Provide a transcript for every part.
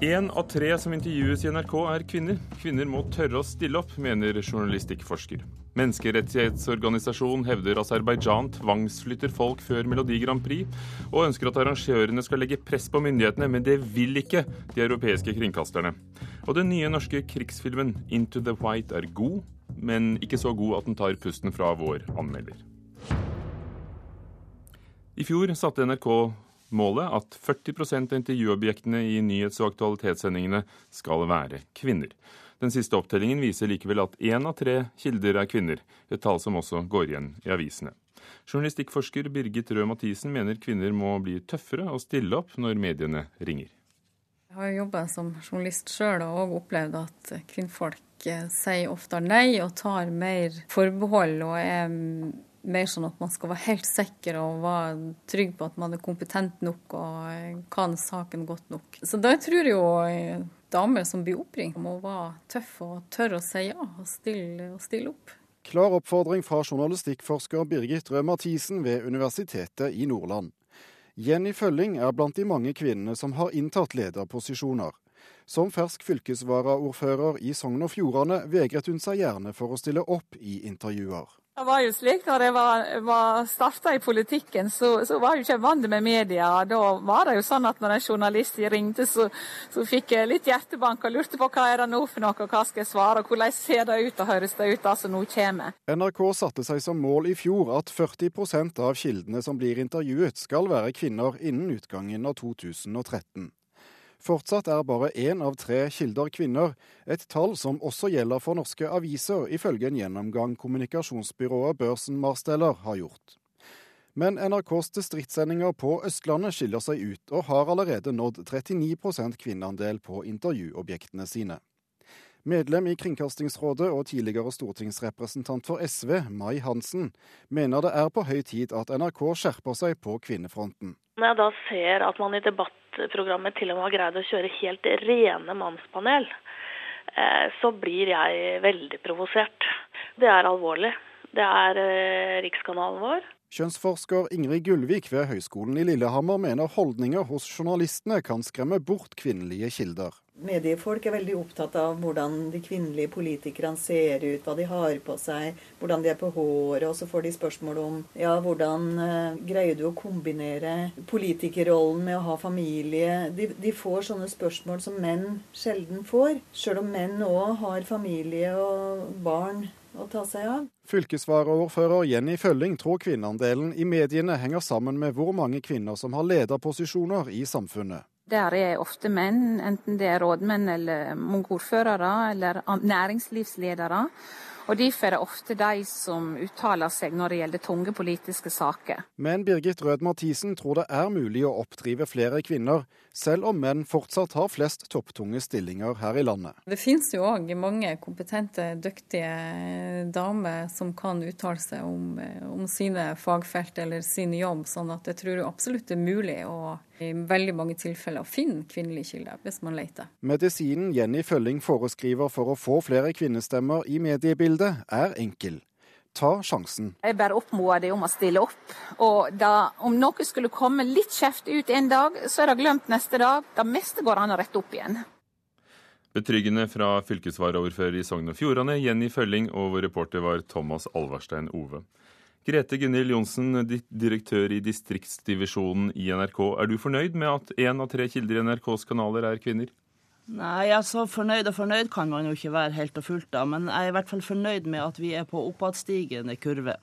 Én av tre som intervjues i NRK er kvinner. Kvinner må tørre å stille opp, mener journalistikkforsker. Menneskerettighetsorganisasjonen hevder Aserbajdsjan tvangsflytter folk før Melodi Grand Prix, og ønsker at arrangørene skal legge press på myndighetene, men det vil ikke de europeiske kringkasterne. Og den nye norske krigsfilmen 'Into the White' er god, men ikke så god at den tar pusten fra vår anmelder. I fjor satte NRK målet at 40% av intervjuobjektene i nyhets- og aktualitetssendingene skal være kvinner. Den siste opptellingen viser likevel at én av tre kilder er kvinner, et tall som også går igjen i avisene. Journalistikkforsker Birgit Røe Mathisen mener kvinner må bli tøffere og stille opp når mediene ringer. Jeg har jobba som journalist sjøl og opplevd at kvinnfolk eh, sier oftere nei og tar mer forbehold og er mer sånn at man skal være helt sikker og være trygg på at man er kompetent nok og kan saken godt nok. Så da tror jeg jo damer som blir oppringt, må være tøffe og tørre å si ja og stille, og stille opp. Klar oppfordring fra journalistikkforsker Birgit Røe Mathisen ved Universitetet i Nordland. Jenny Følling er blant de mange kvinnene som har inntatt lederposisjoner. Som fersk fylkesvaraordfører i Sogn og Fjordane vegret hun seg gjerne for å stille opp i intervjuer. Det var jo slik når jeg var, var starta i politikken, så, så, var jeg ikke vant med media. Da var det jo sånn at når en journalist ringte, så, så fikk jeg litt hjertebank og lurte på hva er det nå for noe, og hva skal jeg svare, og hvordan ser det ut og høres det ut, altså nå kommer. NRK satte seg som mål i fjor at 40% av kildene som blir intervjuet, skal være kvinner innen utgangen av 2013. Fortsatt er bare én av tre kilder kvinner, et tall som også gjelder for norske aviser, ifølge en gjennomgang kommunikasjonsbyrået Børsen Marsteller har gjort. Men NRKs distriktssendinger på Østlandet skiller seg ut, og har allerede nådd 39% kvinneandel på intervjuobjektene sine. Medlem i Kringkastingsrådet og tidligere stortingsrepresentant for SV, Mai Hansen, mener det er på høy tid at NRK skjerper seg på kvinnefronten. Når jeg da ser at man i debattprogrammet til og med har greid å kjøre helt rene mannspanel, eh, så blir jeg veldig provosert. Det er alvorlig. Det er eh, rikskanalen vår. Kjønnsforsker Ingrid Gullvik ved Høgskolen i Lillehammer mener holdninger hos journalistene kan skremme bort kvinnelige kilder. Mediefolk er veldig opptatt av hvordan de kvinnelige politikerne ser ut, hva de har på seg, hvordan de er på håret. Og så får de spørsmål om ja, hvordan uh, greier du å kombinere politikerrollen med å ha familie. De, de får sånne spørsmål som menn sjelden får. Sjøl om menn òg har familie og barn å ta seg av. Fylkesvaraordfører Jenny Følling tror kvinneandelen i mediene henger sammen med hvor mange kvinner som har lederposisjoner i samfunnet. Der er ofte menn, enten det er rådmenn eller mange ordførere eller næringslivsledere. Og Derfor er det ofte de som uttaler seg når det gjelder tunge politiske saker. Men Birgit Rød Mathisen tror det er mulig å oppdrive flere kvinner, selv om menn fortsatt har flest topptunge stillinger her i landet. Det finnes jo òg mange kompetente, dyktige damer som kan uttale seg om, om sine fagfelt eller sin jobb, sånn at jeg tror absolutt det er mulig å i veldig mange tilfeller finne kvinnelige kilder, hvis man leter. Medisinen Jenny Følling foreskriver for å få flere kvinnestemmer i mediebildet, er enkel. Ta sjansen. Jeg bare oppmoder dem om å stille opp. Og da, om noe skulle komme litt kjeft ut en dag, så er det glemt neste dag. Det meste går an å rette opp igjen. Betryggende fra fylkesvaraordfører i Sogn og Fjordane, Jenny Følling, og vår reporter var Thomas Alverstein Ove. Grete Gunhild Johnsen, direktør i distriktsdivisjonen i NRK. Er du fornøyd med at én av tre kilder i NRKs kanaler er kvinner? Nei, altså fornøyd og fornøyd kan man jo ikke være helt og fullt da. men jeg er i hvert fall fornøyd med at vi er på oppadstigende kurve.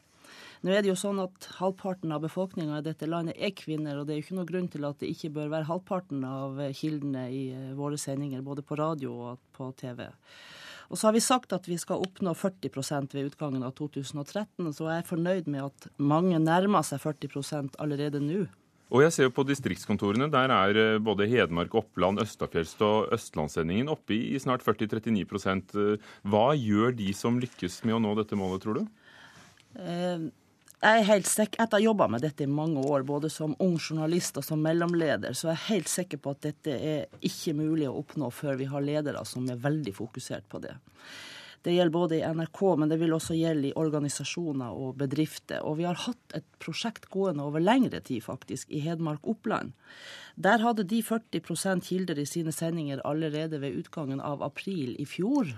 Nå er det jo sånn at Halvparten av befolkninga i dette landet er kvinner, og det er jo ikke noe grunn til at det ikke bør være halvparten av kildene i eh, våre sendinger, både på radio og på TV. Og så har vi sagt at vi skal oppnå 40% ved utgangen av 2013, så jeg er fornøyd med at mange nærmer seg 40% allerede nå. Og jeg ser jo på distriktskontorene, der er eh, både Hedmark, Oppland, Østafjelst og Østlandssendingen oppe i snart 40-39% Hva gjør de som lykkes med å nå dette målet, tror du? Eh, jeg er helt sikker, Etter å ha jobba med dette i mange år, både som ung journalist og som mellomleder, så er jeg helt sikker på at dette er ikke mulig å oppnå før vi har ledere som er veldig fokusert på det. Det gjelder både i NRK, men det vil også gjelde i organisasjoner og bedrifter. Og vi har hatt et prosjekt gående over lengre tid, faktisk, i Hedmark Oppland. Der hadde de 40% kilder i sine sendinger allerede ved utgangen av april i fjor.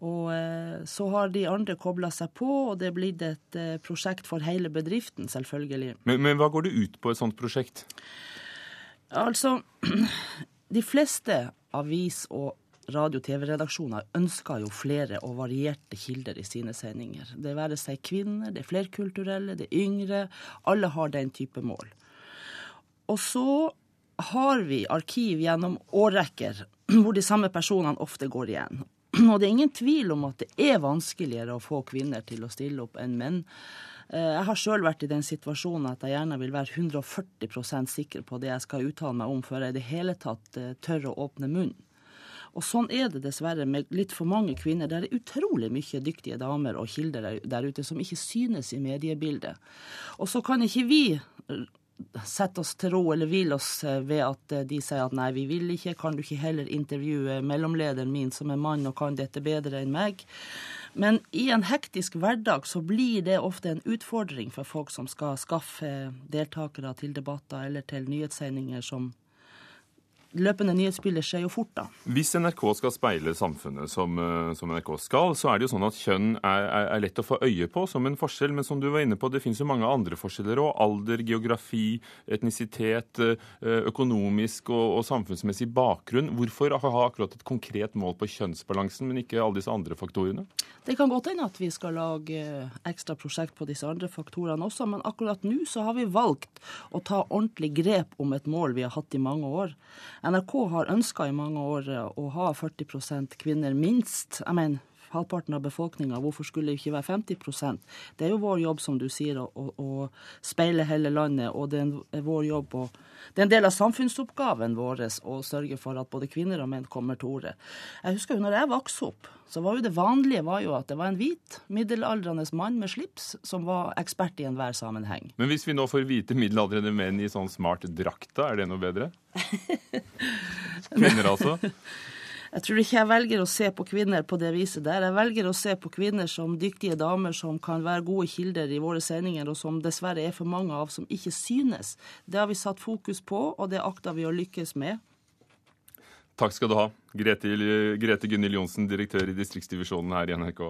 Og eh, så har de andre kobla seg på, og det er blitt et eh, prosjekt for hele bedriften, selvfølgelig. Men, men hva går det ut på, et sånt prosjekt? Altså, de fleste avis- og radio-TV-redaksjoner ønsker jo flere og varierte kilder i sine sendinger. Det være seg kvinner, det er flerkulturelle, det er yngre. Alle har den type mål. Og så har vi arkiv gjennom årrekker hvor de samme personene ofte går igjen. Og det er ingen tvil om at det er vanskeligere å få kvinner til å stille opp enn menn. Eh, jeg har sjøl vært i den situasjonen at jeg gjerne vil være 140% sikker på det jeg skal uttale meg om, før jeg i det hele tatt eh, tør å åpne munnen. Og sånn er det dessverre med litt for mange kvinner. Det er utrolig mye dyktige damer og kilder der ute som ikke synes i mediebildet. Og så kan ikke vi eh, sette oss til ro eller hvile oss ved at de sier at nei, vi vil ikke, kan du ikke heller intervjue mellomlederen min som er mann og kan dette bedre enn meg? Men i en hektisk hverdag så blir det ofte en utfordring for folk som skal skaffe deltakere til debatter eller til nyhetssendinger som løpende nyhetsbilder skjer jo fort, da. Hvis NRK skal speile samfunnet som, eh, som NRK skal, så er det jo sånn at kjønn er, er, er, lett å få øye på som en forskjell. Men som du var inne på, det finnes jo mange andre forskjeller òg. Alder, geografi, etnisitet, eh, økonomisk og, og, samfunnsmessig bakgrunn. Hvorfor ha akkurat et konkret mål på kjønnsbalansen, men ikke alle disse andre faktorene? Det kan godt hende at vi skal lage ekstra prosjekt på disse andre faktorene også, men akkurat nå så har vi valgt å ta ordentlig grep om et mål vi har hatt i mange år. NRK har ønska i mange år å ha 40% kvinner, minst. Jeg mener, halvparten av befolkninga. Hvorfor skulle det ikke være 50% Det er jo vår jobb, som du sier, å, å, speile hele landet. Og det er vår jobb å Det er en del av samfunnsoppgaven vår å sørge for at både kvinner og menn kommer til orde. Jeg husker jo når jeg vokste opp, så var jo det vanlige var jo at det var en hvit, middelaldrende mann med slips som var ekspert i enhver sammenheng. Men hvis vi nå får hvite middelaldrende menn i sånn smart drakt, da, er det noe bedre? Kvinner, altså? Jeg tror ikke jeg velger å se på kvinner på det viset der. Jeg velger å se på kvinner som dyktige damer som kan være gode kilder i våre sendinger, og som dessverre er for mange av som ikke synes. Det har vi satt fokus på, og det akter vi å lykkes med. Takk skal du ha, Grete, Grete Gunhild Johnsen, direktør i distriktsdivisjonen her i NRK.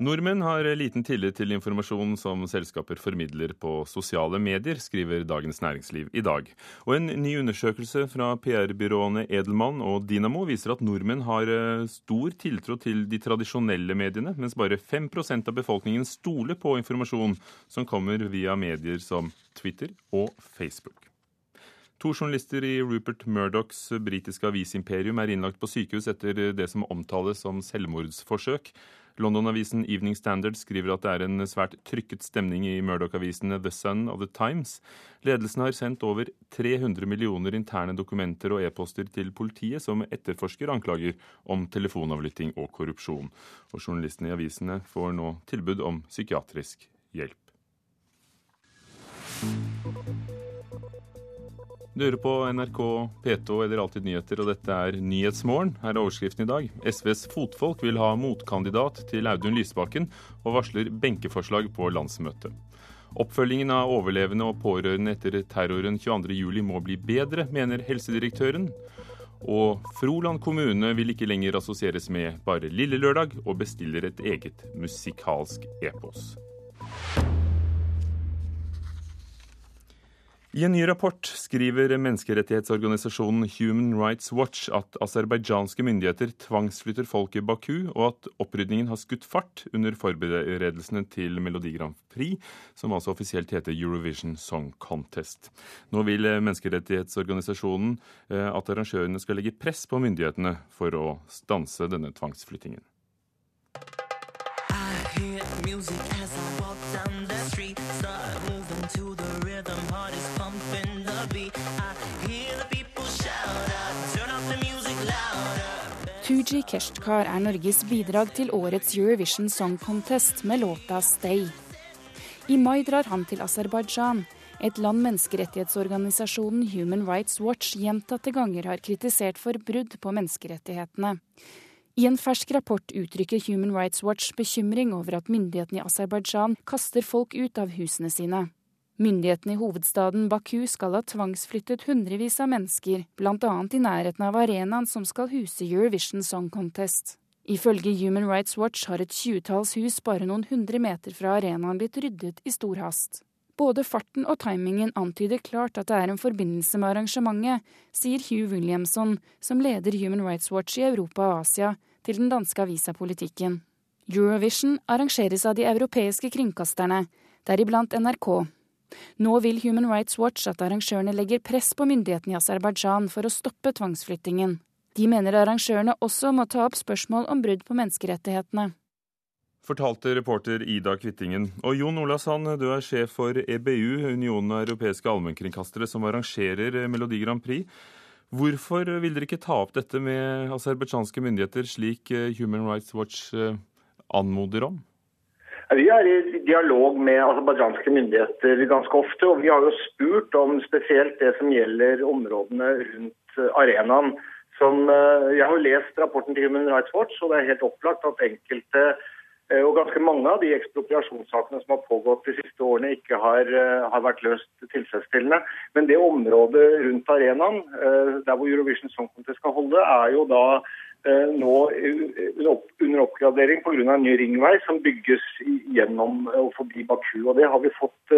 Nordmenn har liten tillit til informasjon som selskaper formidler på sosiale medier, skriver Dagens Næringsliv i dag. Og en ny undersøkelse fra PR-byråene Edelmann og Dynamo viser at nordmenn har eh, stor tiltro til de tradisjonelle mediene, mens bare 5% av befolkningen stoler på informasjon som kommer via medier som Twitter og Facebook. To journalister i Rupert Murdochs britiske avisimperium er innlagt på sykehus etter det som omtales som selvmordsforsøk. London-avisen Evening Standard skriver at det er en svært trykket stemning i Murdoch-avisene The Sun og The Times. Ledelsen har sendt over 300 millioner interne dokumenter og e-poster til politiet, som etterforsker anklager om telefonavlytting og korrupsjon. Og journalistene i avisene får nå tilbud om psykiatrisk hjelp. Du hører på NRK P2 eller Alltid nyheter, og dette er Nyhetsmorgen. Her er overskriften i dag. SVs fotfolk vil ha motkandidat til Audun Lysbakken, og varsler benkeforslag på landsmøtet. Oppfølgingen av overlevende og pårørende etter terroren 22.07 må bli bedre, mener helsedirektøren. Og Froland kommune vil ikke lenger assosieres med bare Lille Lørdag, og bestiller et eget musikalsk epos. I en ny rapport skriver menneskerettighetsorganisasjonen Human Rights Watch at aserbajdsjanske myndigheter tvangsflytter folk i Baku, og at opprydningen har skutt fart under forberedelsene til Melodi Grand Prix, som altså offisielt heter Eurovision Song Contest. Nå vil menneskerettighetsorganisasjonen eh, at arrangørene skal legge press på myndighetene for å stanse denne tvangsflyttingen. I hear music louder. Keshtkar er Norges bidrag til årets Eurovision Song Contest med låta 'Stay'. I mai drar han til Aserbajdsjan, et land menneskerettighetsorganisasjonen Human Rights Watch gjentatte ganger har kritisert for brudd på menneskerettighetene. I en fersk rapport uttrykker Human Rights Watch bekymring over at myndighetene i Aserbajdsjan kaster folk ut av husene sine. Myndighetene i hovedstaden Baku skal ha tvangsflyttet hundrevis av mennesker, bl.a. i nærheten av arenaen som skal huse Eurovision Song Contest. Ifølge Human Rights Watch har et tjuetalls hus bare noen hundre meter fra arenaen blitt ryddet i stor hast. Både farten og timingen antyder klart at det er en forbindelse med arrangementet, sier Hugh Williamson, som leder Human Rights Watch i Europa og Asia, til den danske avisa Politikken. Eurovision arrangeres av de europeiske kringkasterne, deriblant NRK. Nå vil Human Rights Watch at arrangørene legger press på myndighetene i Aserbajdsjan for å stoppe tvangsflyttingen. De mener arrangørene også må ta opp spørsmål om brudd på menneskerettighetene fortalte reporter Ida Kvittingen. Og Jon Olasand, du er sjef for EBU, Unionen av europeiske allmennkringkastere, som arrangerer Melodi Grand Prix. Hvorfor vil dere ikke ta opp dette med aserbajdsjanske myndigheter, slik Human Rights Watch eh, anmoder om? Vi er i dialog med aserbajdsjanske myndigheter ganske ofte. Og vi har jo spurt om spesielt det som gjelder områdene rundt eh, arenaen. Som, jeg har jo lest rapporten til Human Rights Watch, og det er helt opplagt at enkelte Eh, og ganske mange av de ekspropriasjonssakene som har pågått de siste årene, ikke har, eh, har, vært løst tilfredsstillende. Men det området rundt arenaen, eh, der hvor Eurovision Song Contest skal holde, er jo da nå under oppgradering pga. en ny ringvei som bygges gjennom og forbi Baku. og Det har vi fått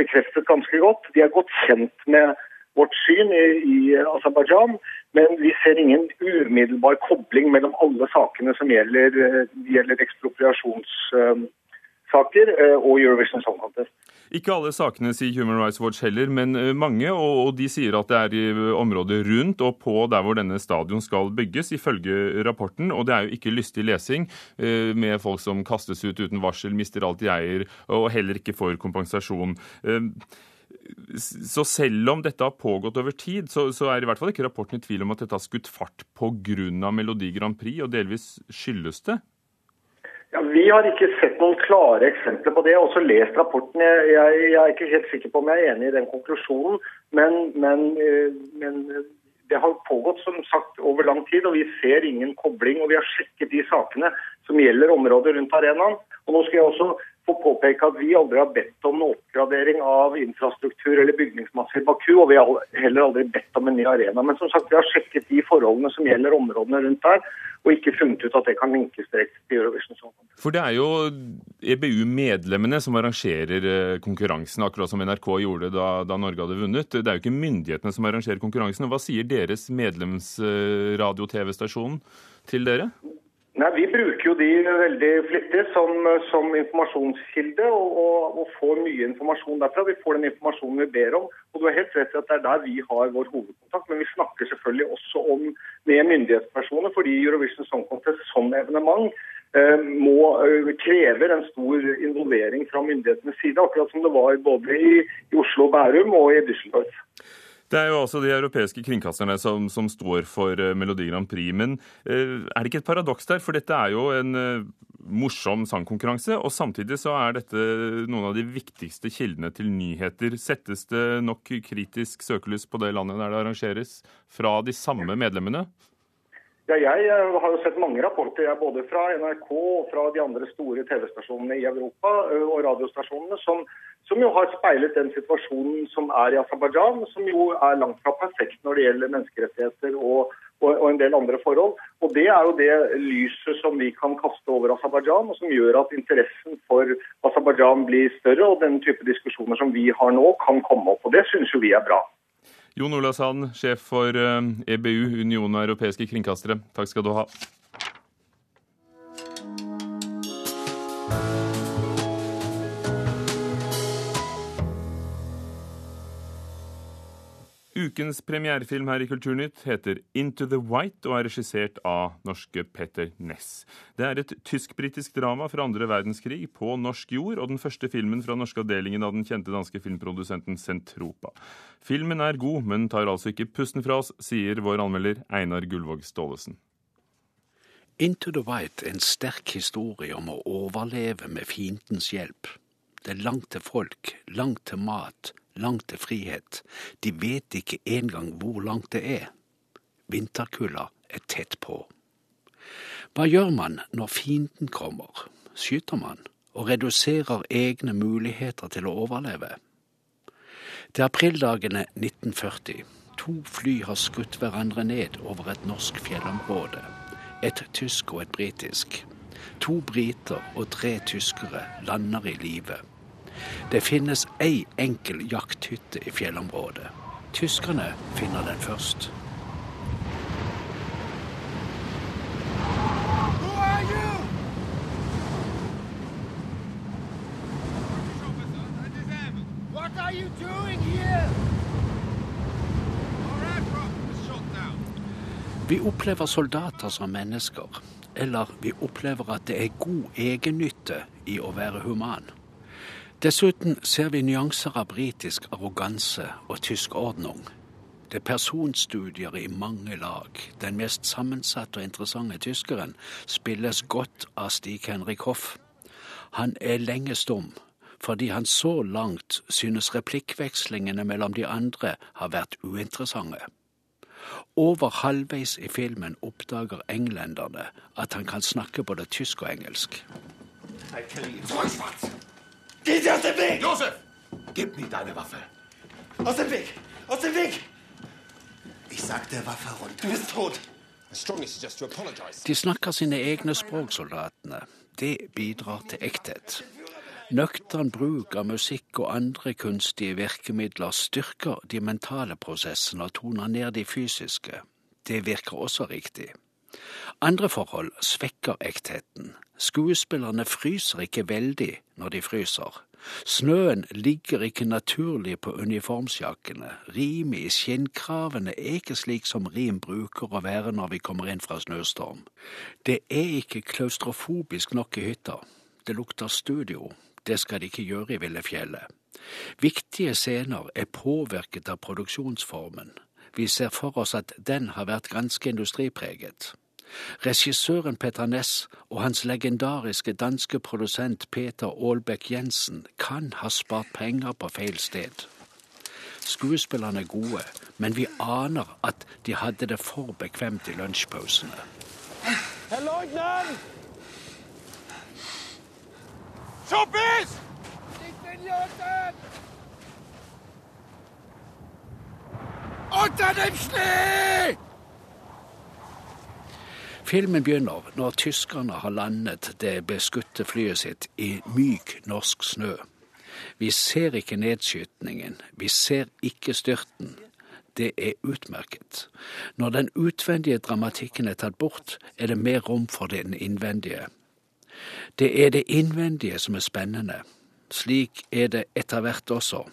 bekreftet ganske godt. De er godt kjent med vårt syn i, i Aserbajdsjan, men vi ser ingen umiddelbar kobling mellom alle sakene som gjelder, eh, gjelder ekspropriasjonssaker eh, og Eurovision Song Contest. Ikke alle sakene sier Human Rights Watch heller, men eh, mange. Og de sier at det er i området rundt og på der hvor denne stadion skal bygges, ifølge rapporten. Og det er jo ikke lystig lesing med folk som kastes ut uten varsel, mister alt de eier og heller ikke får kompensasjon så selv om dette har pågått over tid, så, så, er i hvert fall ikke rapporten i tvil om at dette har skutt fart pga. Melodi Grand Prix, og delvis skyldes det? Ja, Vi har ikke sett noen klare eksempler på det. Jeg har også lest rapporten. Jeg, jeg, jeg, er ikke helt sikker på om jeg er enig i den konklusjonen, men, men, eh, men det har pågått som sagt over lang tid, og vi ser ingen kobling. og Vi har sjekket de sakene som gjelder området rundt arenaen. Og nå skal jeg også få påpeke at vi aldri har bedt om noen oppgradering av infrastruktur eller bygningsmasse i Baku, og vi har heller aldri bedt om en ny arena. Men som sagt, vi har sjekket de forholdene som gjelder områdene rundt der, og ikke funnet ut at det kan linkes direkte til Eurovision Song For det er jo EBU-medlemmene som arrangerer eh, konkurransen, akkurat som NRK gjorde da, da, Norge hadde vunnet. Det er jo ikke myndighetene som arrangerer konkurransen. Hva sier deres medlemsradio-TV-stasjon til dere? Nei, Vi bruker jo de veldig flittig som, som informasjonskilde og, og, og, får mye informasjon derfra. Vi får den informasjonen vi ber om. og du har helt rett i at Det er der vi har vår hovedkontakt. Men vi snakker selvfølgelig også om med myndighetspersoner, fordi Eurovision Song Contest som evenement eh, må eh, krever en stor involvering fra myndighetenes side. Akkurat som det var både i, i Oslo, Bærum og i Düsseldorf. Det er jo altså de europeiske kringkasterne som, som står for uh, Melodi Grand Prix. Men uh, er det ikke et paradoks der? For dette er jo en uh, morsom sangkonkurranse, og samtidig så er dette noen av de viktigste kildene til nyheter. Settes det nok kritisk søkelys på det landet der det arrangeres, fra de samme medlemmene? Ja, jeg har jo sett mange rapporter både fra NRK og fra de andre store TV-stasjonene i Europa og radiostasjonene som som jo har speilet den situasjonen som er i Aserbajdsjan, som jo er langt fra perfekt når det gjelder menneskerettigheter og, og, og, en del andre forhold. Og Det er jo det lyset som vi kan kaste over Aserbajdsjan, og som gjør at interessen for Aserbajdsjan blir større, og den type diskusjoner som vi har nå, kan komme opp. Og Det syns jo vi er bra. Jon Ola Sand, sjef for EBU, Union e av europeiske kringkastere. Takk skal du ha. Ukens premierefilm her i Kulturnytt heter Into the White og er regissert av norske Petter Ness. Det er et tysk-britisk drama fra andre verdenskrig på norsk jord, og den første filmen fra norske avdelingen av den kjente danske filmprodusenten Sentropa. Filmen er god, men tar altså ikke pusten fra oss, sier vår anmelder Einar Gullvåg Staalesen. Into the White er en sterk historie om å overleve med fiendens hjelp. Det er langt til folk, langt til mat, langt til frihet. De vet ikke engang hvor langt det er. Vinterkulda er tett på. Hva gjør man når fienden kommer? Skyter man og reduserer egne muligheter til å overleve? Det er aprildagene 1940. To fly har skutt hverandre ned over et norsk fjellområde. Et tysk og et britisk. To briter og tre tyskere lander i live. Det finnes ei enkel jakthytte i fjellområdet. Tyskerne finner den først. Vi opplever soldater som mennesker, eller vi opplever at det er god egennytte i å være human. Dessuten ser vi nyanser av britisk arroganse og tysk ordning. Det er personstudier i mange lag. Den mest sammensatte og interessante tyskeren spilles godt av Stig-Henrik Hoff. Han er lenge stum, fordi han så langt synes replikkvekslingene mellom de andre har vært uinteressante. Over halvveis i filmen oppdager englenderne at han kan snakke både tysk og engelsk. Josef! Gib mir deine Waffe. Aus dem Weg! Aus dem Weg! Ich sagte Waffe runter. Du bist tot. De snakker sine egne språk, soldatene. Det bidrar til ekthet. Nøktern bruk av musikk og andre kunstige virkemidler styrker de mentale prosessene og toner ned de fysiske. Det virker også riktig. Andre forhold svekker ektheten. Skuespillerne fryser ikke veldig når de fryser. Snøen ligger ikke naturlig på uniformsjakkene. Rimet i skinnkravene er ikke slik som rim bruker å være når vi kommer inn fra snøstorm. Det er ikke klaustrofobisk nok i hytta. Det lukter studio. Det skal de ikke gjøre i Villefjellet. Viktige scener er påvirket av produksjonsformen. Vi ser for oss at den har vært ganske industripreget. Regissøren Peter Ness og hans legendariske danske produsent Peter Aalbæk Jensen kan ha spart penger på feil sted. Skuespillerne er gode, men vi aner at de hadde det for bekvemt i lunsjpausene. Leutnant! Schuppis! Ich bin Josef! Unter dem Schnee! Filmen begynner når tyskerne har landet det beskutte flyet sitt i myk norsk snø. Vi ser ikke nedskytningen, vi ser ikke styrten. Det er utmerket. Når den utvendige dramatikken er tatt bort, er det mer rom for den innvendige. Det er det innvendige som er spennende. Slik er det etter hvert også.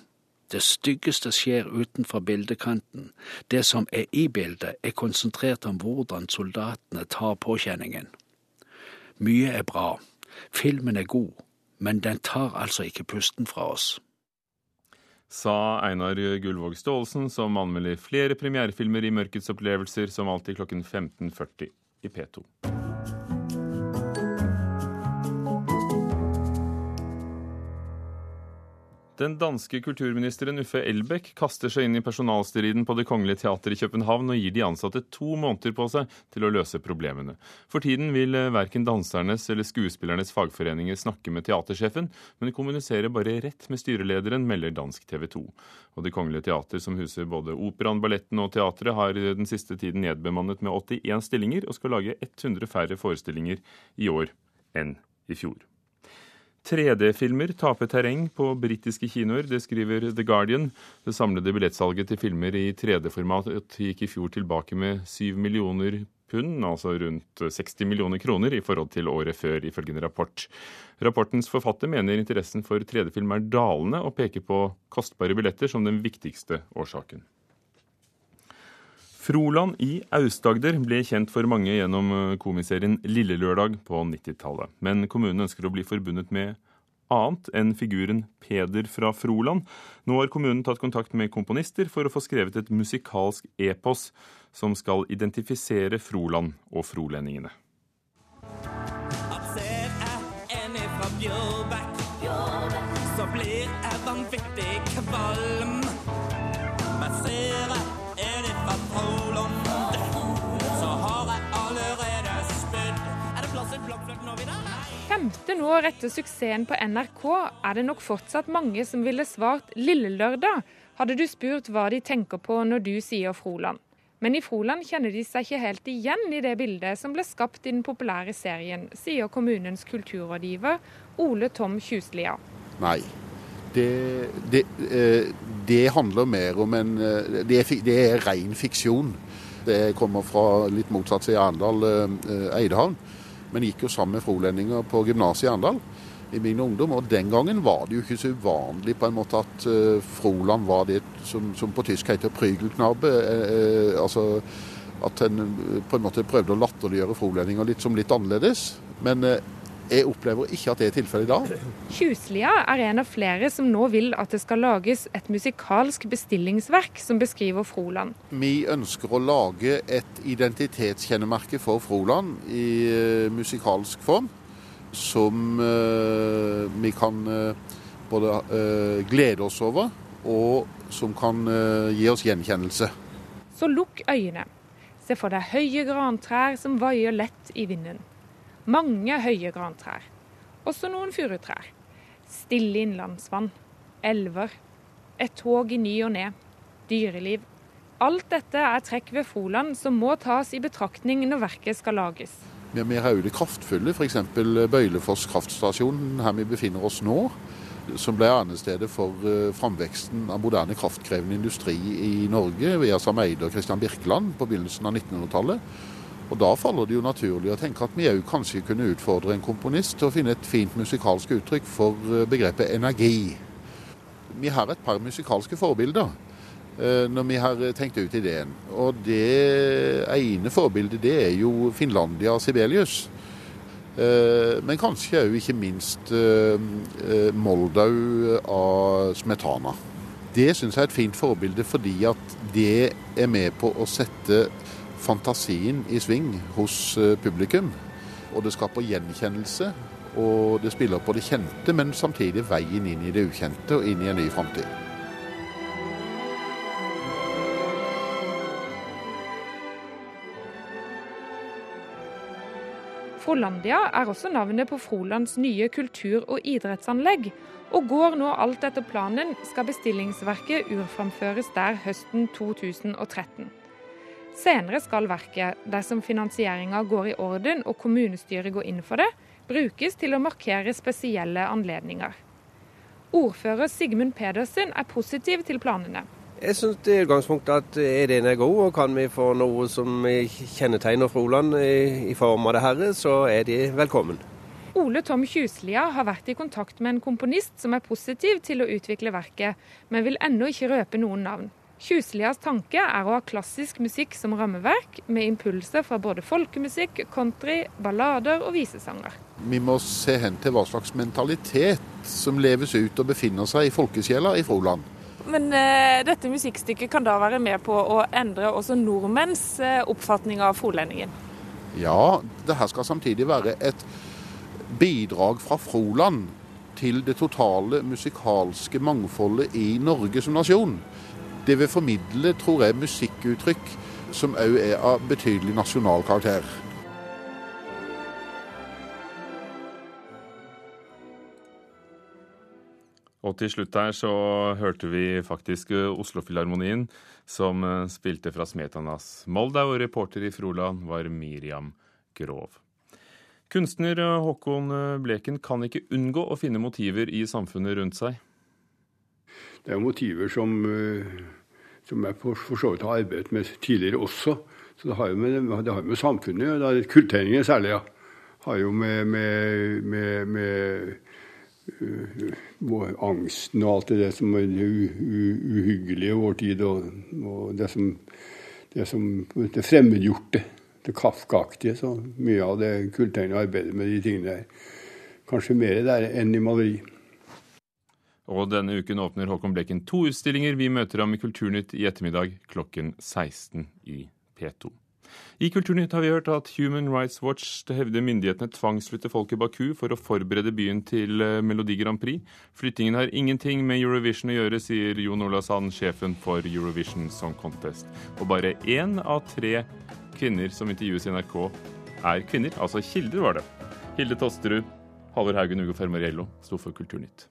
Det styggeste skjer utenfor bildekanten. Det som er i bildet, er konsentrert om hvordan soldatene tar påkjenningen. Mye er bra. Filmen er god, men den tar altså ikke pusten fra oss. Sa Einar Gullvåg Staalesen, som anmelder flere premierefilmer i Mørkets opplevelser, som alltid klokken 15.40 i P2. Den danske kulturministeren Uffe Elbæk kaster seg inn i personalstriden på Det kongelige teater i København og gir de ansatte to måneder på seg til å løse problemene. For tiden vil verken dansernes eller skuespillernes fagforeninger snakke med teatersjefen, men kommuniserer bare rett med styrelederen, melder dansk TV 2. Og Det kongelige teater, som huser både operaen, balletten og teatret, har den siste tiden nedbemannet med 81 stillinger og skal lage 100 færre forestillinger i år enn i fjor. 3D-filmer taper terreng på britiske kinoer, det skriver The Guardian. Det samlede billettsalget til filmer i 3D-format gikk i fjor tilbake med 7 millioner pund, altså rundt 60 millioner kroner, i forhold til året før, ifølge en rapport. Rapportens forfatter mener interessen for 3D-film er dalende, og peker på kostbare billetter som den viktigste årsaken. Froland i Aust-Agder ble kjent for mange gjennom komiserien Lille Lørdag på 90-tallet. Men kommunen ønsker å bli forbundet med annet enn figuren Peder fra Froland. Nå har kommunen tatt kontakt med komponister for å få skrevet et musikalsk epos som skal identifisere Froland og frolendingene. Så blir jeg 15 nå etter suksessen på NRK er det nok fortsatt mange som ville svart Lille Lørdag, hadde du spurt hva de tenker på når du sier Froland. Men i Froland kjenner de seg ikke helt igjen i det bildet som ble skapt i den populære serien, sier kommunens kulturrådgiver Ole Tom Kjuslia. Nei. Det, det, eh, det handler mer om en eh, Det er, det er ren fiksjon. Det kommer fra litt motsatt side av Arendal, eh, Eidehavn. Men gikk jo sammen med frolendinger på gymnaset i Arendal i min ungdom. Og den gangen var det jo ikke så uvanlig på en måte at uh, Froland var det som, som på tysk heter prygelknabbe. Uh, uh, altså at en på en måte prøvde å latterliggjøre frolendinger litt som litt annerledes. Men jeg opplever ikke at det er tilfellet i dag. Kjuslia er en av flere som nå vil at det skal lages et musikalsk bestillingsverk som beskriver Froland. Vi ønsker å lage et identitetskjennemerke for Froland i musikalsk form som eh, vi kan eh, både eh, glede oss over, og som kan gi oss gjenkjennelse. Så lukk øynene. Se for deg høye grantrær som vaier lett i vinden. Mange høye grantrær. Også noen furutrær. Stille innlandsvann. Elver. Et tog i ny og ne. Dyreliv. Alt dette er trekk ved Froland som må tas i betraktning når verket skal lages. Vi har mer det kraftfulle, f.eks. Bøylefoss kraftstasjon, her vi befinner oss nå. Som ble arnestedet for eh, framveksten av moderne kraftkrevende industri i Norge via Sam Eide og Christian Birkeland på begynnelsen av 1900-tallet. Og Da faller det jo naturlig å tenke at vi òg kanskje kunne utfordre en komponist til å finne et fint musikalsk uttrykk for eh, begrepet energi. Vi har et par musikalske forbilder. Eh, når vi har tenkt ut ideen. Og det ene forbildet det er jo Finlandia Sibelius. Eh, men kanskje òg ikke minst Moldau av Smetana. Det syns jeg er et fint forbilde fordi at det er med på å sette fantasien i sving hos publikum. Og det skaper gjenkjennelse, og det spiller på det kjente, men samtidig veien inn i det ukjente og inn i en ny framtid. Frolandia er også navnet på Frolands nye kultur- og idrettsanlegg, og går nå alt etter planen skal bestillingsverket urframføres der høsten 2013. Senere skal verket, dersom finansieringa går i orden og kommunestyret går inn for det, brukes til å markere spesielle anledninger. Ordfører Sigmund Pedersen er positiv til planene. Jeg syns i utgangspunktet at ideen er god, og kan vi få noe som kjennetegner Froland i, i form av det herre, så er de velkommen. Ole Tom Kjuslia har vært i kontakt med en komponist som er positiv til å utvikle verket, men vil ennå ikke røpe noen navn. Kjuslias tanke er å ha klassisk musikk som rammeverk, med impulser fra både folkemusikk, country, ballader og visesanger. Vi må se hen til hva slags mentalitet som leves ut og befinner seg i folkesjela i Froland. Men uh, dette musikkstykket kan da være med på å endre også nordmenns uh, oppfatning av frolendingen? Ja, det her skal samtidig være et bidrag fra Froland til det totale musikalske mangfoldet i Norge som nasjon. Det vil formidle, tror jeg, musikkuttrykk som òg er av betydelig nasjonal karakter. Og til slutt her så hørte vi faktisk eh, Oslofilharmonien, som eh, spilte fra Smetanas Moldau, og reporter i Froland var Miriam Grov. Kunstner eh, Håkon Bleken kan ikke unngå å finne motiver i samfunnet rundt seg. Det er motiver som, som jeg for, for så vidt har arbeidet med tidligere også. Så det har jo med, det har med samfunnet å Kulturtegninger særlig, ja. Har jo med, med, med, med angsten og alt det som er uhyggelige i vår tid, og, og det som det, som, det fremmedgjorte, det Kafkaaktige. Så mye av det kulltegnet arbeider med de tingene der. Kanskje mer der enn i maleri. Og denne uken åpner Håkon Bleken to utstillinger. Vi møter ham i Kulturnytt i ettermiddag klokken 16 i P2. I Kulturnytt har vi hørt at Human Rights Watch hevder myndighetene tvangsflytter folk i Baku for å forberede byen til eh, Melodi Grand Prix. Flyttingen har ingenting med Eurovision å gjøre, sier Jon Ola Sand, sjefen for Eurovision Song Contest. Og bare én av tre kvinner som intervjues i NRK, er kvinner. Altså kilder, var det. Hilde Tosterud, Halvor Haugen Ugo Fermariello sto for Kulturnytt.